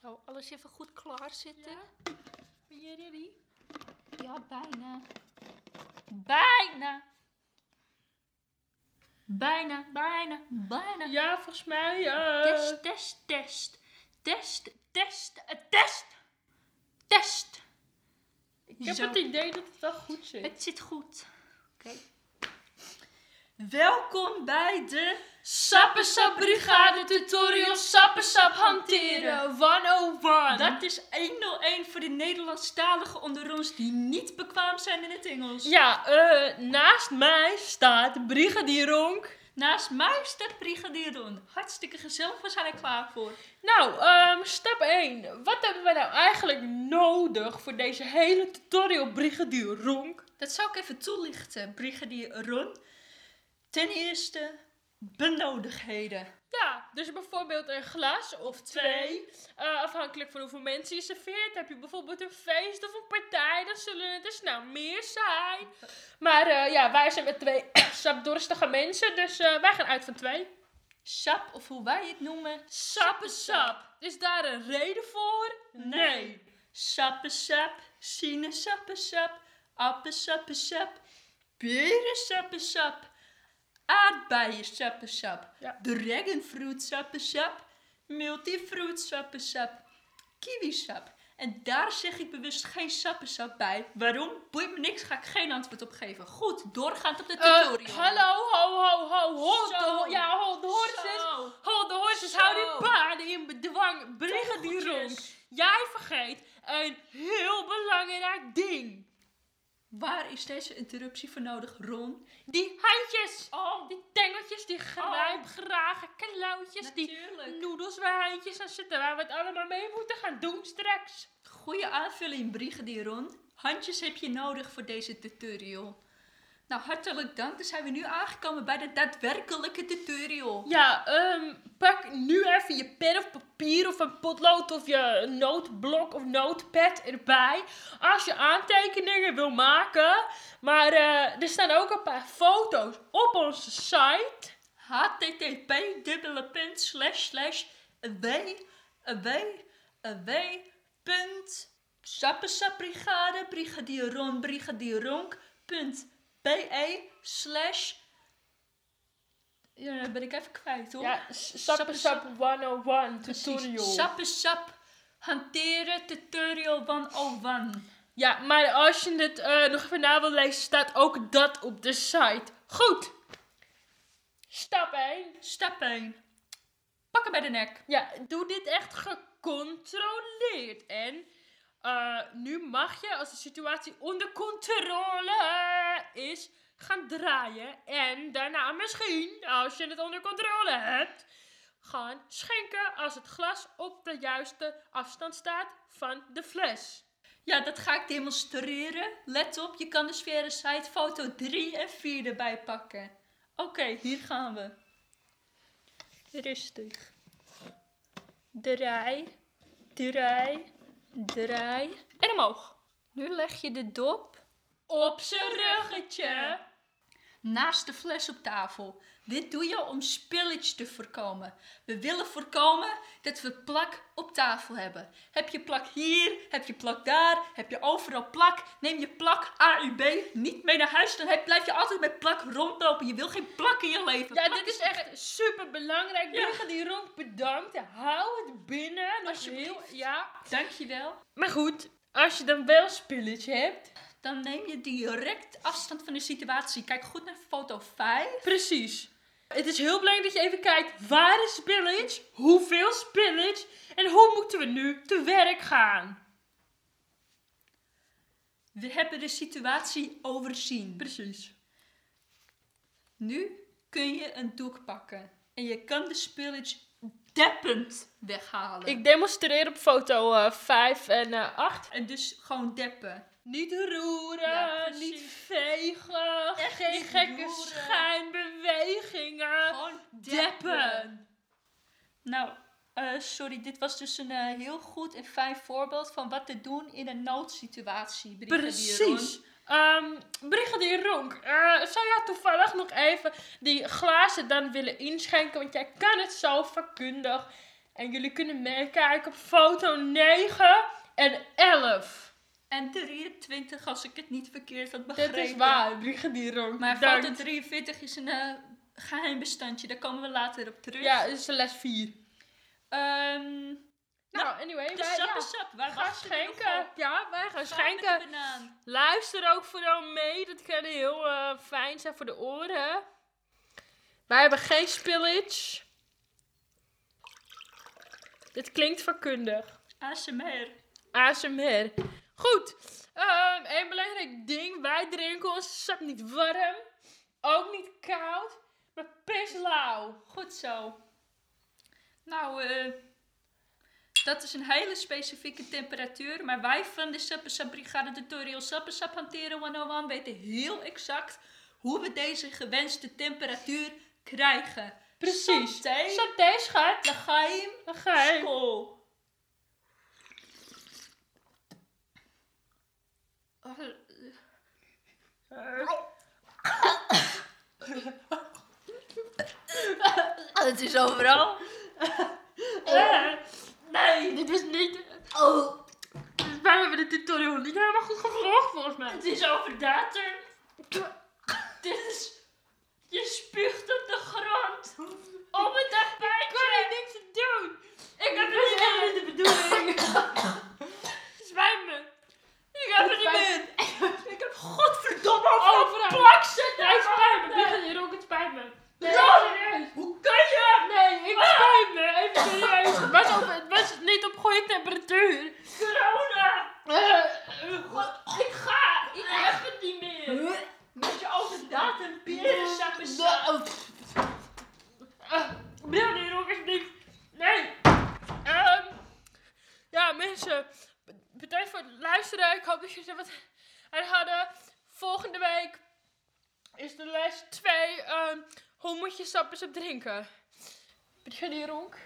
Zo, alles even goed klaar zitten. Ben je ready? Ja, bijna. Bijna. Bijna, bijna, bijna. Ja, volgens mij. eh, Test, test, test. Test, test, test. Test. ik heb Zo. het idee dat het wel goed zit. Het zit goed. Oké. Welkom bij de Sappensap Brigade Tutorial Sappensap hanteren 101. Dat is 101 voor de Nederlandstaligen onder ons die niet bekwaam zijn in het Engels. Ja, eh, naast mij staat Brigadier Ronk. Naast mij staat Brigadier Ron. Hartstikke gezellig, we zijn er klaar voor. Nou, ehm, stap 1. Wat hebben wij nou eigenlijk nodig voor deze hele tutorial Brigadier Ronk? Dat zou ik even toelichten, Brigadier Ron. Ten eerste, benodigdheden. Ja, dus bijvoorbeeld een glas of twee. Eh, afhankelijk van hoeveel mensen je serveert. Heb je bijvoorbeeld een feest of een partij, dan zullen het er snel meer zijn. Maar eh, ja, wij zijn met twee sapdorstige mensen, dus eh, wij gaan uit van twee. Sap, of hoe wij het noemen, Sappensap. Is daar een reden voor? Nee. Sappensap, sinaasappensap, appensappensap, perensappensap, aardbeiensappensap, Ja. dragonfruitsappensap, multifruitsappensap, kiwisap. En daar zeg ik bewust geen sappensap bij. Waarom? Boeit me niks, ga ik geen antwoord op geven. Goed, doorgaand op de Eh, tutorial. hallo, ho, ho, ho, hold Zo. ho- ja, hold the horses. Zo. Hold the horses, Zo. hou die paarden in bedwang. Brigadier Ronk. Goedjes. Jij vergeet een heel belangrijk ding. Waar is deze interruptie voor nodig, Ron? Die handjes. Oh, Die tengeltjes, die grijpgrage klauwtjes, die noedels waar handjes aan zitten, waar we het allemaal mee moeten gaan doen straks. Goeie aanvulling, Brigadier Ron. Handjes heb je nodig voor deze tutorial. Nou, hartelijk dank. Dan zijn we nu aangekomen bij de daadwerkelijke tutorial. Ja, ehm, pak nu even je pen of papier of een potlood of je nootblok of notepad erbij. Als je aantekeningen wil maken. Maar eh, er staan ook een paar foto's op onze site. http dubbele punt slash slash w w w punt sappensaprigade brigadier Ron brigadier Ronk punt be slash ja, dat ben ik even kwijt hoor. Ja, Sappensap 101 Precies. tutorial. Sappensap hanteren tutorial 101. Ja, maar als je het eh, nog even na wil lezen, staat ook dat op de site. Goed. Stap 1. Stap 1. Pakken bij de nek. Ja, doe dit echt gecontroleerd. En eh, nu mag je, als de situatie onder controle is, gaan draaien. En daarna misschien, als je het onder controle hebt, gaan schenken als het glas op de juiste afstand staat van de fles. Ja, dat ga ik demonstreren. Let op, je kan dus via de site foto 3 en 4 erbij pakken. Oké, hier gaan we. Rustig. Draai, draai, draai. En omhoog. Nu leg je de dop Op zijn ruggetje. Naast de fles op tafel. Dit doe je om spillage te voorkomen. We willen voorkomen dat we plak op tafel hebben. Heb je plak hier, heb je plak daar, heb je overal plak. Neem je plak AUB niet mee naar huis, dan blijf je altijd met plak rondlopen. Je wil geen plak in je leven. Ja, Plak dit is echt super belangrijk. Ja. Brigadier Ronk, bedankt. Hou het binnen. Alsjeblieft. heel, ja. Dankjewel. Maar goed, als je dan wel spillage hebt. Dan neem je direct afstand van de situatie. Kijk goed naar foto 5. Precies. Het is heel belangrijk dat je even kijkt waar is spillage, hoeveel spillage en hoe moeten we nu te werk gaan. We hebben de situatie overzien. Precies. Nu kun je een doek pakken. En je kan de spillage deppend weghalen. Ik demonstreer op foto 5 en eh 8. En dus gewoon deppen. Niet roeren, Ja, precies. niet vegen, Echt geen niet gekke roeren. schijnbewegingen. Gewoon Deppen. Nou, eh, sorry, dit was dus een eh, heel goed en fijn voorbeeld van wat te doen in een noodsituatie. Brigadier Ron. Ehm Brigadier Ronk, eh, zou jij toevallig nog even die glazen dan willen inschenken? Want jij kan het zo vakkundig. En jullie kunnen meekijken op foto 9 en 11. En 23 als ik het niet verkeerd had begrepen. Dit is waar, Brigadier Maar Bedankt. foto 43 is een eh, geheim bestandje. Daar komen we later op terug. Ja, dit is les 4. Ehm, Nou, anyway, de wij sap ja, sap. Waar gaan schenken. Ja, wij gaan schenken. Luister ook vooral mee. Dat kan heel eh, fijn zijn voor de oren. Wij hebben geen spillage. Dit klinkt vakkundig. ASMR. ASMR. Goed. Ehm een belangrijk ding. Wij drinken onze sap niet warm. Ook niet koud. Maar pislauw. Goed zo. Nou, eh, dat is een hele specifieke temperatuur. Maar wij van de Sappensap Brigade Tutorial Sappensap Hanteren 101 weten heel exact hoe we deze gewenste temperatuur krijgen. Precies. Saté, schat. Dan ga je hem Dan ga je. school. Het is overal. Nee, dit is niet... Oh, Wij hebben de tutorial niet helemaal goed gevolgd volgens mij. het is over datum. Dit is... Je spuugt op de grond. Op het Ik kan tapijtje. hier niks te doen. Ik heb het niet de bedoeling. Spijt me. Ik heb het niet meer. Ik heb godverdomme Overal. overal plak zitten. Nee, spijt me. Begin hier ook, het spijt me. Nee, Ja. serieus. Hoe kan je? Nee, ik spijt me. Even serieus. Het was, op, het was niet op goede temperatuur. Corona. Eh, God, ik ga. Ik heb het niet meer. Met je over datum peren sappen sap. eh, Wil hier ook alsjeblieft. Nee. Ehm, ja, mensen. Bedankt voor het luisteren. Ik hoop dat jullie er wat aan hadden. Volgende week is de les 2. ehm hoe moet je sappers op drinken? Begin hier ook.